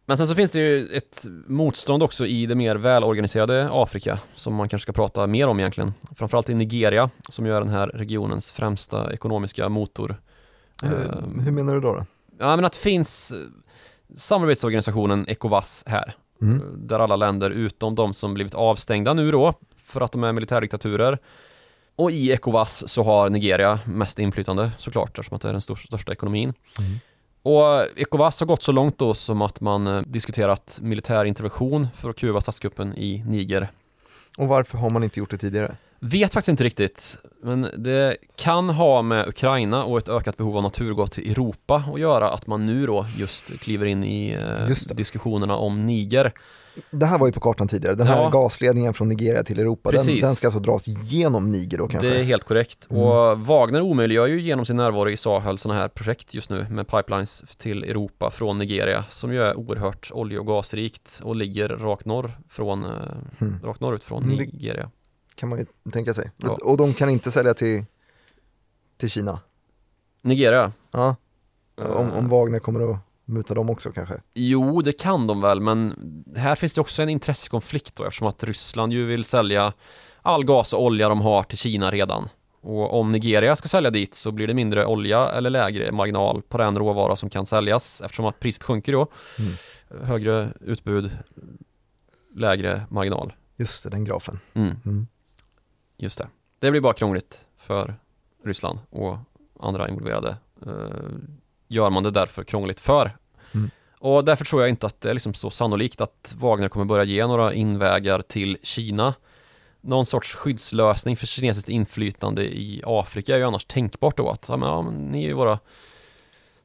Men sen så finns det ju ett motstånd också i det mer välorganiserade Afrika som man kanske ska prata mer om egentligen. Framförallt i Nigeria som ju är den här regionens främsta ekonomiska motor. Eh, Ehm. Hur menar du då? då? Ja men att det finns samarbetsorganisationen Ecowas här. Mm. Där alla länder utom de som blivit avstängda nu då för att de är militärdiktaturer. Och i Ecowas så har Nigeria mest inflytande såklart eftersom att det är den största ekonomin. Mm. Och Ecowas har gått så långt då som att man eh, diskuterat militär intervention för att kuva statskuppen i Niger. Och varför har man inte gjort det tidigare? Vet faktiskt inte riktigt, men det kan ha med Ukraina och ett ökat behov av naturgas till Europa att göra att man nu då just kliver in i eh, diskussionerna om Niger. Det här var ju på kartan tidigare, den här Ja. gasledningen från Nigeria till Europa, den, den ska alltså dras genom Niger då kanske? Det är helt korrekt. Mm. Och Wagner omöjliggör ju genom sin närvaro i Sahel sådana här projekt just nu med pipelines till Europa från Nigeria som ju är oerhört olje och gasrikt och ligger rakt norr från, Mm. rakt norrut från Mm, Nigeria. Kan man ju tänka sig. Ja. Och de kan inte sälja till, till Kina? Nigeria? Ja, om, Eh, om Wagner kommer att muta dem också kanske? Jo, det kan de väl, men här finns det också en intressekonflikt då eftersom att Ryssland ju vill sälja all gas och olja de har till Kina redan. Och om Nigeria ska sälja dit så blir det mindre olja eller lägre marginal på den råvara som kan säljas eftersom att priset sjunker då. Mm. Högre utbud, lägre marginal. Just det, den grafen. Mm, Mm. Just det. Det blir bara krångligt för Ryssland och andra involverade. Eh, gör man det därför krångligt för. Mm. Och därför tror jag inte att det är liksom så sannolikt att Wagner kommer börja ge några invägar till Kina. Någon sorts skyddslösning för kinesiskt inflytande i Afrika är ju annars tänkbart då att ja, men, ja, men ni är ju våra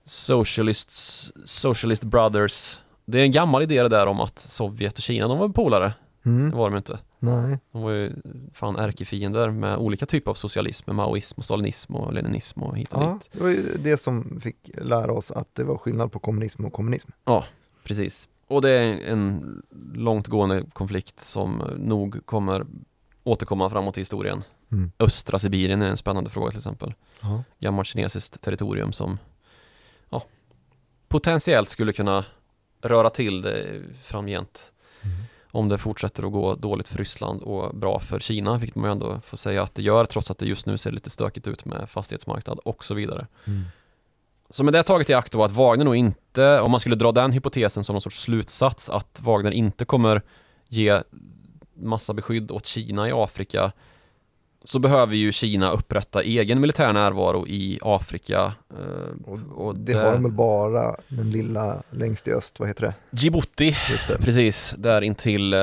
socialists, socialist brothers. Det är en gammal idé det där om att Sovjet och Kina, de var polare. Det Mm. var de inte. Nej, De var ju fan ärkefiender med olika typer av socialism, med maoism och stalinism och leninism och hit och ja, dit. det var ju det som fick lära oss att det var skillnad på kommunism och kommunism. Precis. Och det är en långtgående konflikt som nog kommer återkomma framåt i historien. Mm. Östra Sibirien är en spännande fråga till exempel. Ja. Gammalt kinesiskt territorium som ja, potentiellt skulle kunna röra till det framgent. Mm. Om det fortsätter att gå dåligt för Ryssland och bra för Kina, vilket man ju ändå får säga att det gör trots att det just nu ser lite stökigt ut med fastighetsmarknad och så vidare. Mm. Så med det taget i akt då att Wagner nog inte, om man skulle dra den hypotesen som någon sorts slutsats, att Wagner inte kommer ge massa beskydd åt Kina i Afrika, så behöver ju Kina upprätta egen militär närvaro i Afrika. eh, Och, Och det det- har de väl bara den lilla längst i öst, vad heter det? Djibouti, precis, där intill eh,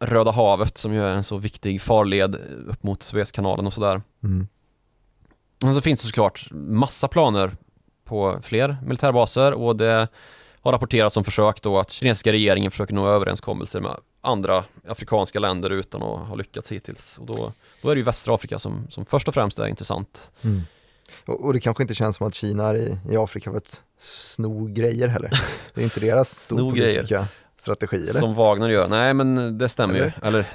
Röda havet som ju är en så viktig farled upp mot Suezkanalen och sådär. Mm. Men så finns det såklart massa planer på fler militärbaser och det har rapporterats om försök då att kinesiska regeringen försöker nå överenskommelser med andra afrikanska länder utan att ha lyckats hittills. Och då, då är det ju västra Afrika som, som först och främst är intressant. Mm. Och, och det kanske inte känns som att Kina är i, i Afrika för att sno grejer heller. Det är inte deras storpolitiska strategi eller? Som Wagner gör. Nej men det stämmer Eller? ju. Eller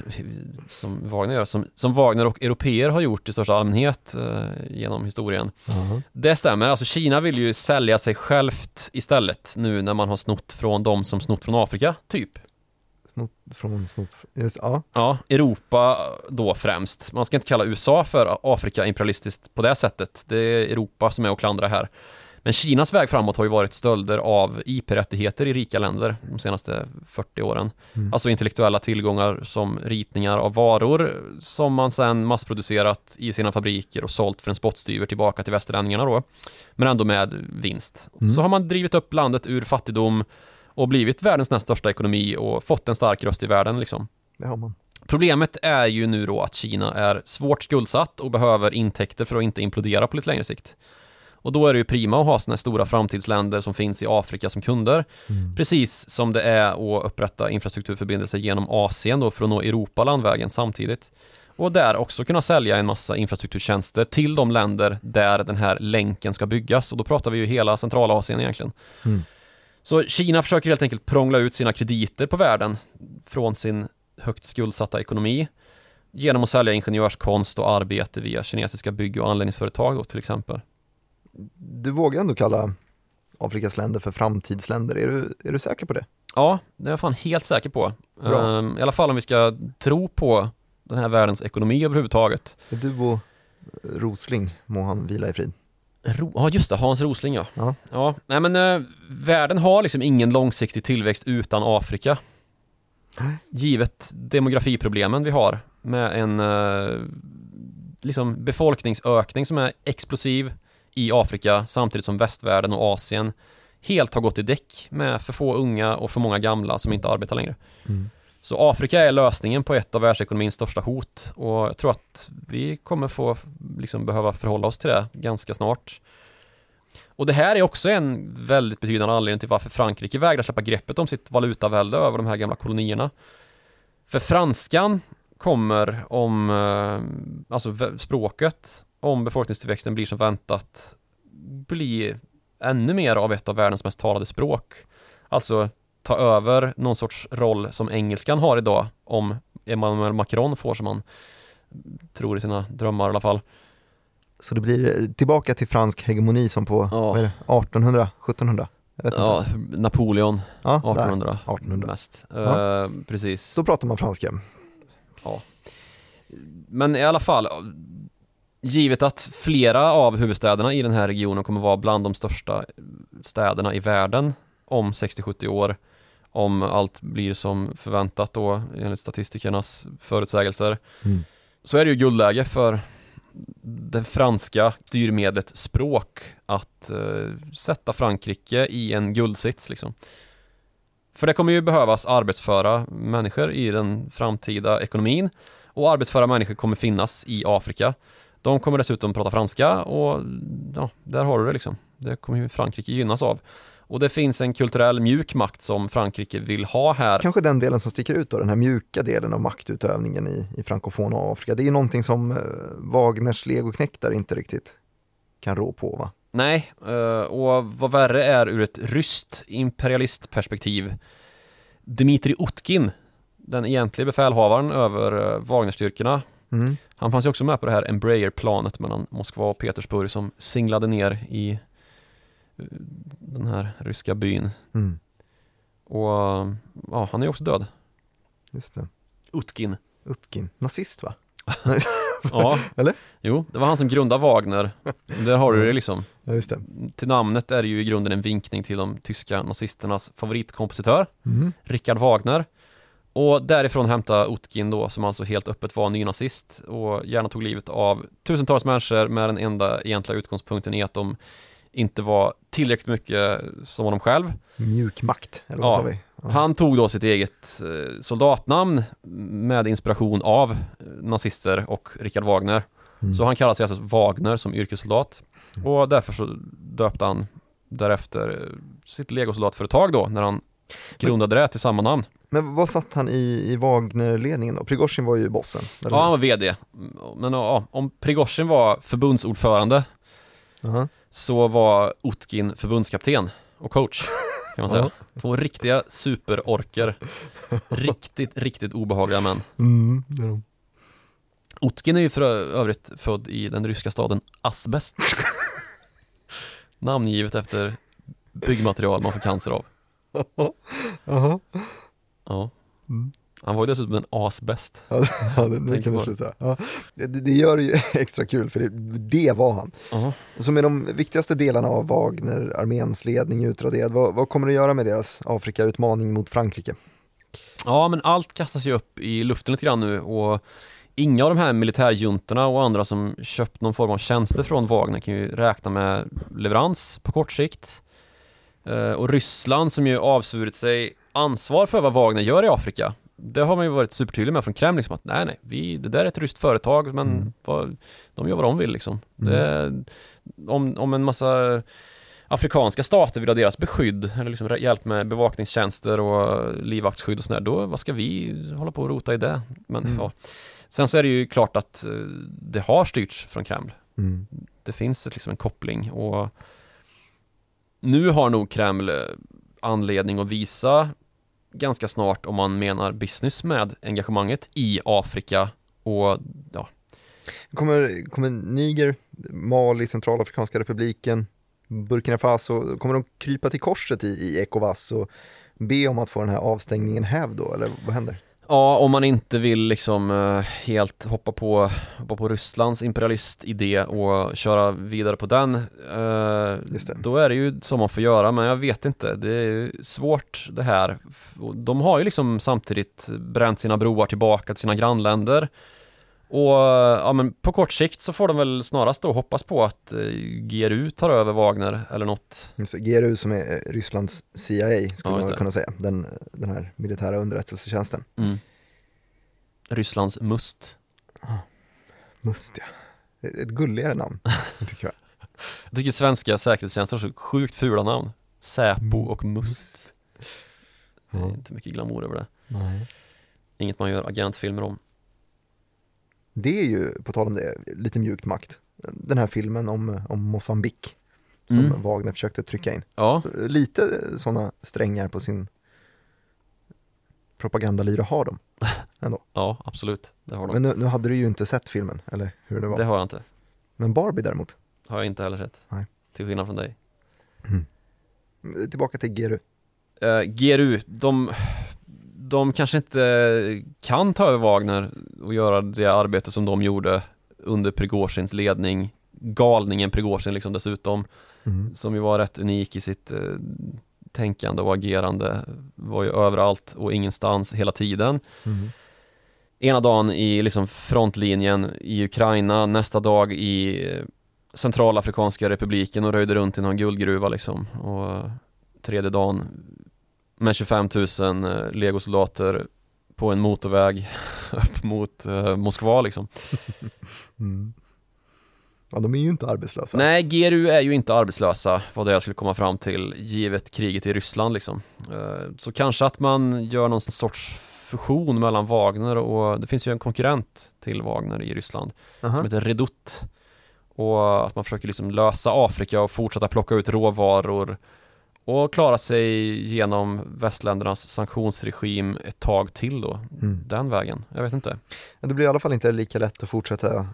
som Wagner gör. Som, som Wagner och europeer har gjort i största allmänhet eh, genom historien. Jaha. Det stämmer, alltså Kina vill ju sälja sig självt istället nu när man har snott från de som snott från Afrika, typ. Snott från snott, just, ja. Ja, Europa då främst. Man ska inte kalla USA för Afrika imperialistiskt på det sättet. Det är Europa som är att klandra här. Men Kinas väg framåt har ju varit stölder av IP-rättigheter i rika länder de senaste 40 åren. Mm. Alltså intellektuella tillgångar som ritningar av varor som man sedan massproducerat i sina fabriker och sålt för en spottstyver tillbaka till västerlänningarna då. Men ändå med vinst. Mm. Så har man drivit upp landet ur fattigdom och blivit världens näst största ekonomi och fått en stark röst i världen liksom. det har man. Problemet är ju nu då att Kina är svårt skuldsatt och behöver intäkter för att inte implodera på lite längre sikt. Och då är det ju prima att ha sådana stora framtidsländer som finns i Afrika som kunder. Mm. Precis som det är att upprätta infrastrukturförbindelser genom Asien då för att nå Europa landvägen samtidigt. Och där också kunna sälja en massa infrastrukturtjänster till de länder där den här länken ska byggas. Och då pratar vi ju hela Centralasien egentligen. Mm. Så Kina försöker helt enkelt prångla ut sina krediter på världen från sin högt skuldsatta ekonomi genom att sälja ingenjörskonst och arbete via kinesiska bygg och anläggningsföretag då till exempel. Du vågar ändå kalla Afrikas länder för framtidsländer, är du, är du säker på det? Ja, det är jag fan helt säker på. Ehm, I alla fall om vi ska tro på den här världens ekonomi överhuvudtaget. Är du och Rosling, må han vila i frid. Ro- Ja just det, Hans Rosling ja. Ja. Ja, nej men eh, världen har liksom ingen långsiktig tillväxt utan Afrika. Givet demografiproblemen vi har med en eh, liksom befolkningsökning som är explosiv i Afrika samtidigt som västvärlden och Asien helt har gått i däck med för få unga och för många gamla som inte arbetar längre. Mm. Så Afrika är lösningen på ett av världsekonomins största hot och jag tror att vi kommer få liksom behöva förhålla oss till det ganska snart. Och det här är också en väldigt betydande anledning till varför Frankrike vägrar släppa greppet om sitt valutavälde över de här gamla kolonierna. För franskan kommer om, eh, alltså språket, om befolkningstillväxten blir som väntat, bli ännu mer av ett av världens mest talade språk. Alltså ta över någon sorts roll som engelskan har idag om Emmanuel Macron får som han tror i sina drömmar i alla fall. Så det blir tillbaka till fransk hegemoni som på Ja. vad är det, 1800, 1700? Jag vet Ja, inte. Napoleon Ja, 1800, Där, 1800. mest. Ja. Eh, precis. Då pratar man franska. Men i alla fall, givet att flera av huvudstäderna i den här regionen kommer vara bland de största städerna i världen om 60-70 år, om allt blir som förväntat då enligt statistikernas förutsägelser, Mm. så är det ju guldläge för det franska styrmedlet språk att eh, sätta Frankrike i en guldsits liksom. För det kommer ju behövas arbetsföra människor i den framtida ekonomin och arbetsföra människor kommer finnas i Afrika. De kommer dessutom prata franska och ja, där har du det liksom. Det kommer ju Frankrike gynnas av. Och det finns en kulturell mjuk makt som Frankrike vill ha här. Kanske den delen som sticker ut då, den här mjuka delen av maktutövningen i, i frankofona Afrika. Det är ju någonting som eh, Wagners legoknektar inte riktigt kan rå på va? Nej, eh, och vad värre är ur ett ryskt imperialistperspektiv Dmitrij Utkin, den egentliga befälhavaren över eh, Wagnerstyrkorna Mm. Han fanns ju också med på det här Embraer-planet mellan Moskva och Petersburg som singlade ner i den här ryska byn Mm. och ja, han är ju också död Just det. Utkin Utkin, nazist va? Ja, Eller? Jo, det var han som grundade Wagner Där har du det liksom Ja, just det. Till namnet är det ju i grunden en vinkning till de tyska nazisternas favoritkompositör Mm. Richard Wagner och därifrån hämta Utkin då som alltså helt öppet var nynazist och gärna tog livet av tusentals människor med den enda egentliga utgångspunkten i att de inte var tillräckligt mycket som honom själv. Mjuk makt, eller vad Ja. sa vi? Ja. Han tog då sitt eget eh, soldatnamn med inspiration av nazister och Richard Wagner. Mm. Så han kallar sig alltså Wagner som yrkessoldat och därför så döpte han därefter sitt legosoldatföretag då när han grundade det till samma namn. Men vad satt han i, i Wagner-ledningen då? Prigozjin var ju bossen. eller Ja, han var VD. Men ja, om Prigozjin var förbundsordförande Aha. Så var Utkin förbundskapten och coach kan man säga. Två riktiga superorker. Riktigt, riktigt obehagliga män. Mm, det är de. Utkin är ju för övrigt född i den ryska staden Asbest. Namngivet efter byggmaterial man får cancer av. Jaha. Ja. Mm. Han var ju dessutom en asbäst. Ja, det- ja, Tänk kan vi sluta. Ja. Det, det gör det ju extra kul, för det, det var han. Och som är de viktigaste delarna av Wagner-arméns ledning utraderad, vad, vad kommer det göra med deras Afrika-utmaning mot Frankrike? Ja, men allt kastas ju upp i luften lite grann nu och inga av de här militärjuntorna och andra som köpt någon form av tjänster från Wagner kan ju räkna med leverans på kort sikt. Eh, Och Ryssland som ju avsvurit sig ansvar för vad Wagner gör i Afrika. Det har man ju varit supertydlig med från Kreml, liksom att nej, nej, vi, det där är ett ryskt företag, men Mm. vad, de gör vad de vill liksom. Mm. Det, om, om en massa afrikanska stater vill ha deras beskydd eller liksom hjälp med bevakningstjänster och livvaktsskydd och sådär, då vad ska vi hålla på och rota i det? Men Mm. ja. Sen så är det ju klart att eh, det har styrts från Kreml. Mm. Det finns ett, liksom en koppling och nu har nog Kreml eh, anledning att visa ganska snart om man menar business med engagemanget i Afrika och ja, Kommer, kommer Niger, Mali, Centralafrikanska republiken, Burkina Faso, kommer de krypa till korset i, i Ecowas och be om att få den här avstängningen hävd då, eller vad händer? Ja, om man inte vill liksom eh, helt hoppa på, hoppa på Rysslands imperialistidé och köra vidare på den eh. Då är det ju som man får göra, men jag vet inte. Det är ju svårt det här. De har ju liksom samtidigt bränt sina broar tillbaka till sina grannländer Och ja, men på kort sikt så får de väl snarast då hoppas på att eh, GRU tar över Wagner eller något. GRU som är eh, Rysslands CIA skulle Ja, man kunna säga, den, den här militära underrättelsetjänsten. Mm. Rysslands MUST. Must ja. Ett gulligare namn, tycker jag. Jag tycker svenska säkerhetstjänster har så sjukt fula namn. Säpo och MUST. Det är inte mycket glamour över det. Nej. Inget man gör agentfilmer om. Det är ju, på tal om det, lite mjukt makt. Den här filmen om, om Mosambik som Mm. Wagner försökte trycka in. Ja, Så, lite sådana strängar på sin propagandalyra har de. ja absolut. Det har de. Men nu, nu hade du ju inte sett filmen, eller hur det var. Det har jag inte. Men Barbie däremot. Har jag inte heller sett. Nej. Till skillnad från dig. Tillbaka till GRU. Eh, GRU, de, de kanske inte kan ta över Wagner och göra det arbete som de gjorde under Prigozjins ledning. Galningen Prigozjin liksom dessutom, Mm. som ju var rätt unik i sitt eh, tänkande och agerande. Var ju överallt och ingenstans hela tiden. Mm. Ena dagen i liksom frontlinjen i Ukraina, nästa dag i eh, Centralafrikanska republiken och röjde runt i någon guldgruva liksom. Och tredje dagen med 25 000 eh, legosoldater på en motorväg upp mot eh, Moskva liksom. Mm. Ja, de är ju inte arbetslösa. Nej, GRU är ju inte arbetslösa, var det jag skulle komma fram till, givet kriget i Ryssland liksom. Eh, Så kanske att man gör någon sorts fusion mellan Wagner och, det finns ju en konkurrent till Wagner i Ryssland som Aha. heter Redut. Och att man försöker liksom lösa Afrika och fortsätta plocka ut råvaror och klara sig genom västländernas sanktionsregim ett tag till då, Mm. den vägen. Jag vet inte. Det blir i alla fall inte lika lätt att fortsätta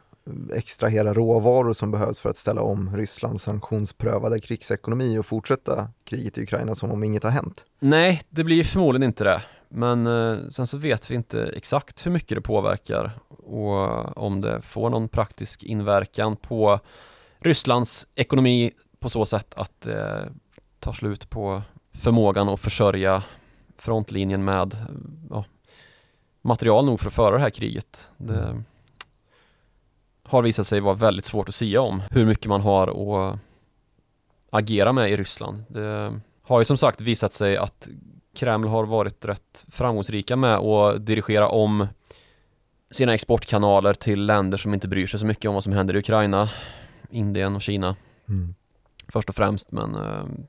extrahera råvaror som behövs för att ställa om Rysslands sanktionsprövade krigsekonomi och fortsätta kriget i Ukraina som om inget har hänt. Nej, det blir förmodligen inte det. Men eh, sen så vet vi inte exakt hur mycket det påverkar och om det får någon praktisk inverkan på Rysslands ekonomi på så sätt att det tar slut på förmågan att försörja frontlinjen med ja, material nog för att föra det här kriget. Det har visat sig vara väldigt svårt att sia om hur mycket man har att agera med i Ryssland. Det har ju som sagt visat sig att Kreml har varit rätt framgångsrika med att dirigera om sina exportkanaler till länder som inte bryr sig så mycket om vad som händer i Ukraina, Indien och Kina först och främst men ehm,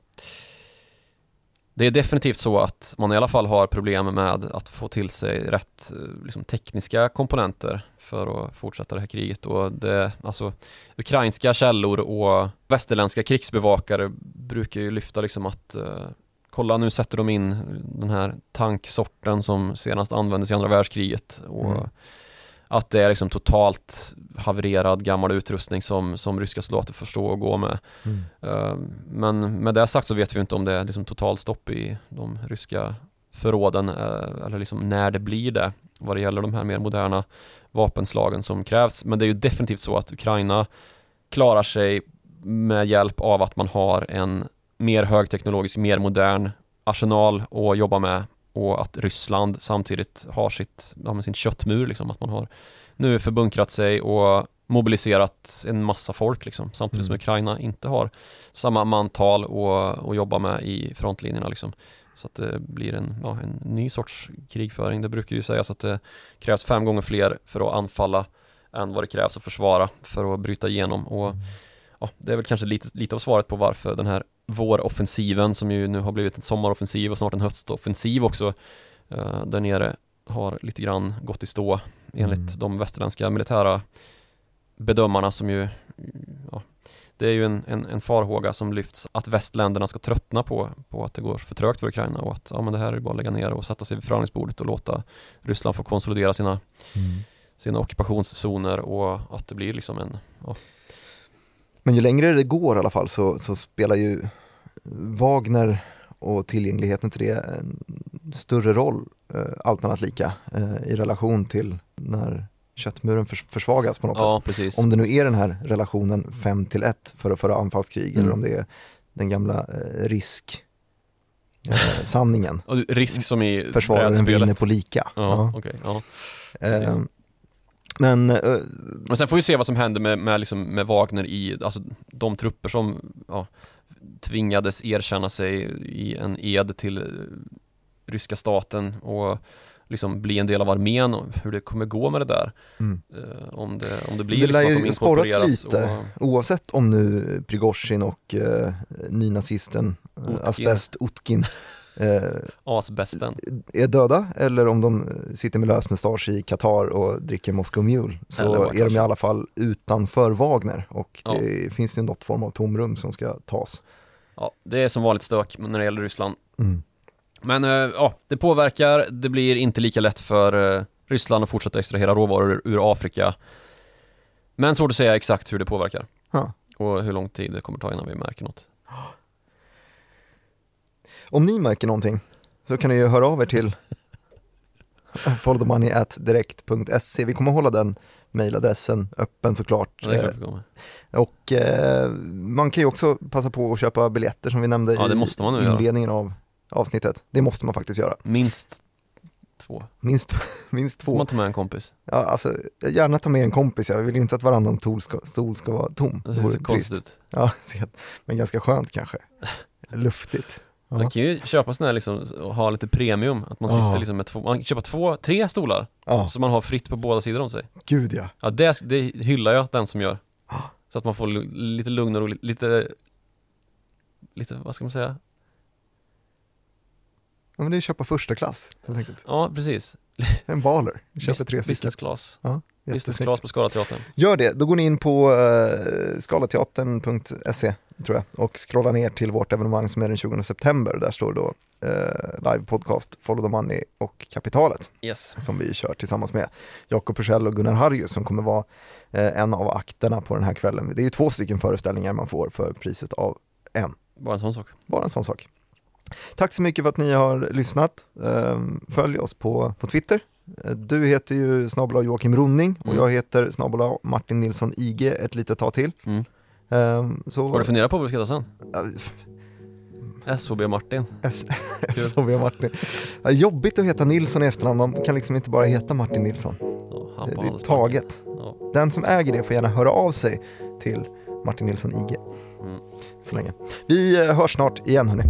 det är definitivt så att man i alla fall har problem med att få till sig rätt eh, liksom, tekniska komponenter för att fortsätta det här kriget och det, alltså ukrainska källor och västerländska krigsbevakare brukar ju lyfta liksom att eh, kolla nu sätter de in den här tanksorten som senast användes i andra världskriget och Mm att det är liksom totalt havererad gammal utrustning som, som ryska soldater får stå och gå med. Mm. Eh, Men med det sagt så vet vi inte om det är liksom totalstopp i de ryska förråden eh, eller liksom när det blir det vad det gäller de här mer moderna vapenslagen som krävs. Men det är ju definitivt så att Ukraina klarar sig med hjälp av att man har en mer högteknologisk, mer modern arsenal att jobba med och att Ryssland samtidigt har sitt, med sin köttmur liksom, att man har nu förbunkrat sig och mobiliserat en massa folk liksom, samtidigt som Mm. Ukraina inte har samma mantal att, att jobba med i frontlinjerna liksom. Så att det blir en, ja, en ny sorts krigföring. Det brukar ju sägas att det krävs fem gånger fler för att anfalla än vad det krävs att försvara för att bryta igenom. Och ja, det är väl kanske lite, lite av svaret på varför den här våroffensiven som ju nu har blivit en sommaroffensiv och snart en höstoffensiv också eh, där nere har lite grann gått i stå enligt Mm. de västerländska militära bedömarna som ju ja, det är ju en, en, en farhåga som lyfts att västländerna ska tröttna på, på att det går för trögt för Ukraina och att ja, men det här är bara att lägga ner och sätta sig vid förhandlingsbordet och låta Ryssland få konsolidera sina, Mm. sina ockupationszoner och att det blir liksom en ja, Men ju längre det går i alla fall så, så spelar ju Wagner och tillgängligheten till det en större roll, eh, allt annat lika, eh, i relation till när köttmuren förs- försvagas på något sätt. ja precis Om det nu är den här relationen 5 till 1 för att föra anfallskrig Mm. eller om det är den gamla eh, risk eh, sanningen. risk som i Försvararen vinner på lika. Ja, okej, ja. Eh. Men eh, Men sen får vi se vad som händer med, med, liksom, med Wagner i, alltså de trupper som ja, tvingades erkänna sig i en ed till eh, ryska staten och liksom bli en del av armén och hur det kommer gå med det där. mm. Eh, om, det, om det blir Det liksom att de inkorporeras lite. och, oavsett om nu Prigozjin och eh, nynazisten Utkin. Asbest Utkin eh, asbesten. är döda eller om de sitter med lös mustasch i Qatar och dricker Moscow Mule så är de i alla fall utanför Wagner och Ja. det finns ju något form av tomrum som ska tas. Ja, det är som vanligt stök när det gäller Ryssland. Mm. Men eh, ja, det påverkar, det blir inte lika lätt för eh, Ryssland att fortsätta extrahera råvaror ur Afrika. Men svårt att säga exakt hur det påverkar. Ja. Och hur lång tid det kommer ta innan vi märker något. Om ni märker någonting så kan ni ju höra av er till followthemoney.direkt.se. Vi kommer hålla den mejladressen öppen såklart. Ja, det kommer. Och eh, man kan ju också passa på att köpa biljetter som vi nämnde Ja, i nu göra. inledningen av avsnittet. Det måste man faktiskt göra. Minst två. Minst, minst Får två. man ta med en kompis. Ja, alltså, gärna ta med en kompis, jag vill ju inte att varannan stol ska, stol ska vara tom. Det Det ser konstigt ut. Ja, men ganska skönt kanske. Luftigt. Ja. Man kan ju köpa sådana här liksom, och ha lite premium. Att man sitter Ja. liksom med två, man kan köpa två, tre stolar. Ja, Så man har fritt på båda sidor om sig. gud ja. Ja, det, det hyllar jag den som gör. Så att man får lite lugn och ro, lite, lite, vad ska man säga? ja men det är att köpa första klass helt enkelt. Ja, precis. En baler, köper tre stycken. Business class. Ja, Business jättesnyggt. class på Scalateatern. Gör det, då går ni in på uh, skalateatern.se tror jag och scrollar ner till vårt evenemang som är den 20 september. Där står då uh, live podcast Follow the Money och Kapitalet Yes. som vi kör tillsammans med Jakob Persell och Gunnar Harrius som kommer vara eh, en av akterna på den här kvällen. Det är ju två stycken föreställningar man får för priset av en. Bara en sån sak. Bara en sån sak. Tack så mycket för att ni har lyssnat. Ehm, Följ oss på, på Twitter. Du heter ju snabel Joakim Ronning och Mm. jag heter snabel Martin Nilsson IG ett litet tag till. Mm. Ehm, så, Har du funderat på vad vi ska heta sen? SHB Martin. S- SHV Martin. Ja, jobbigt att heta Nilsson i efternamn, man kan liksom inte bara heta Martin Nilsson. Ja, Det, det är taget. Ja. Den som äger det får gärna höra av sig till Martin Nilsson IG. Mm. Så länge. Vi eh, hörs snart igen hörni.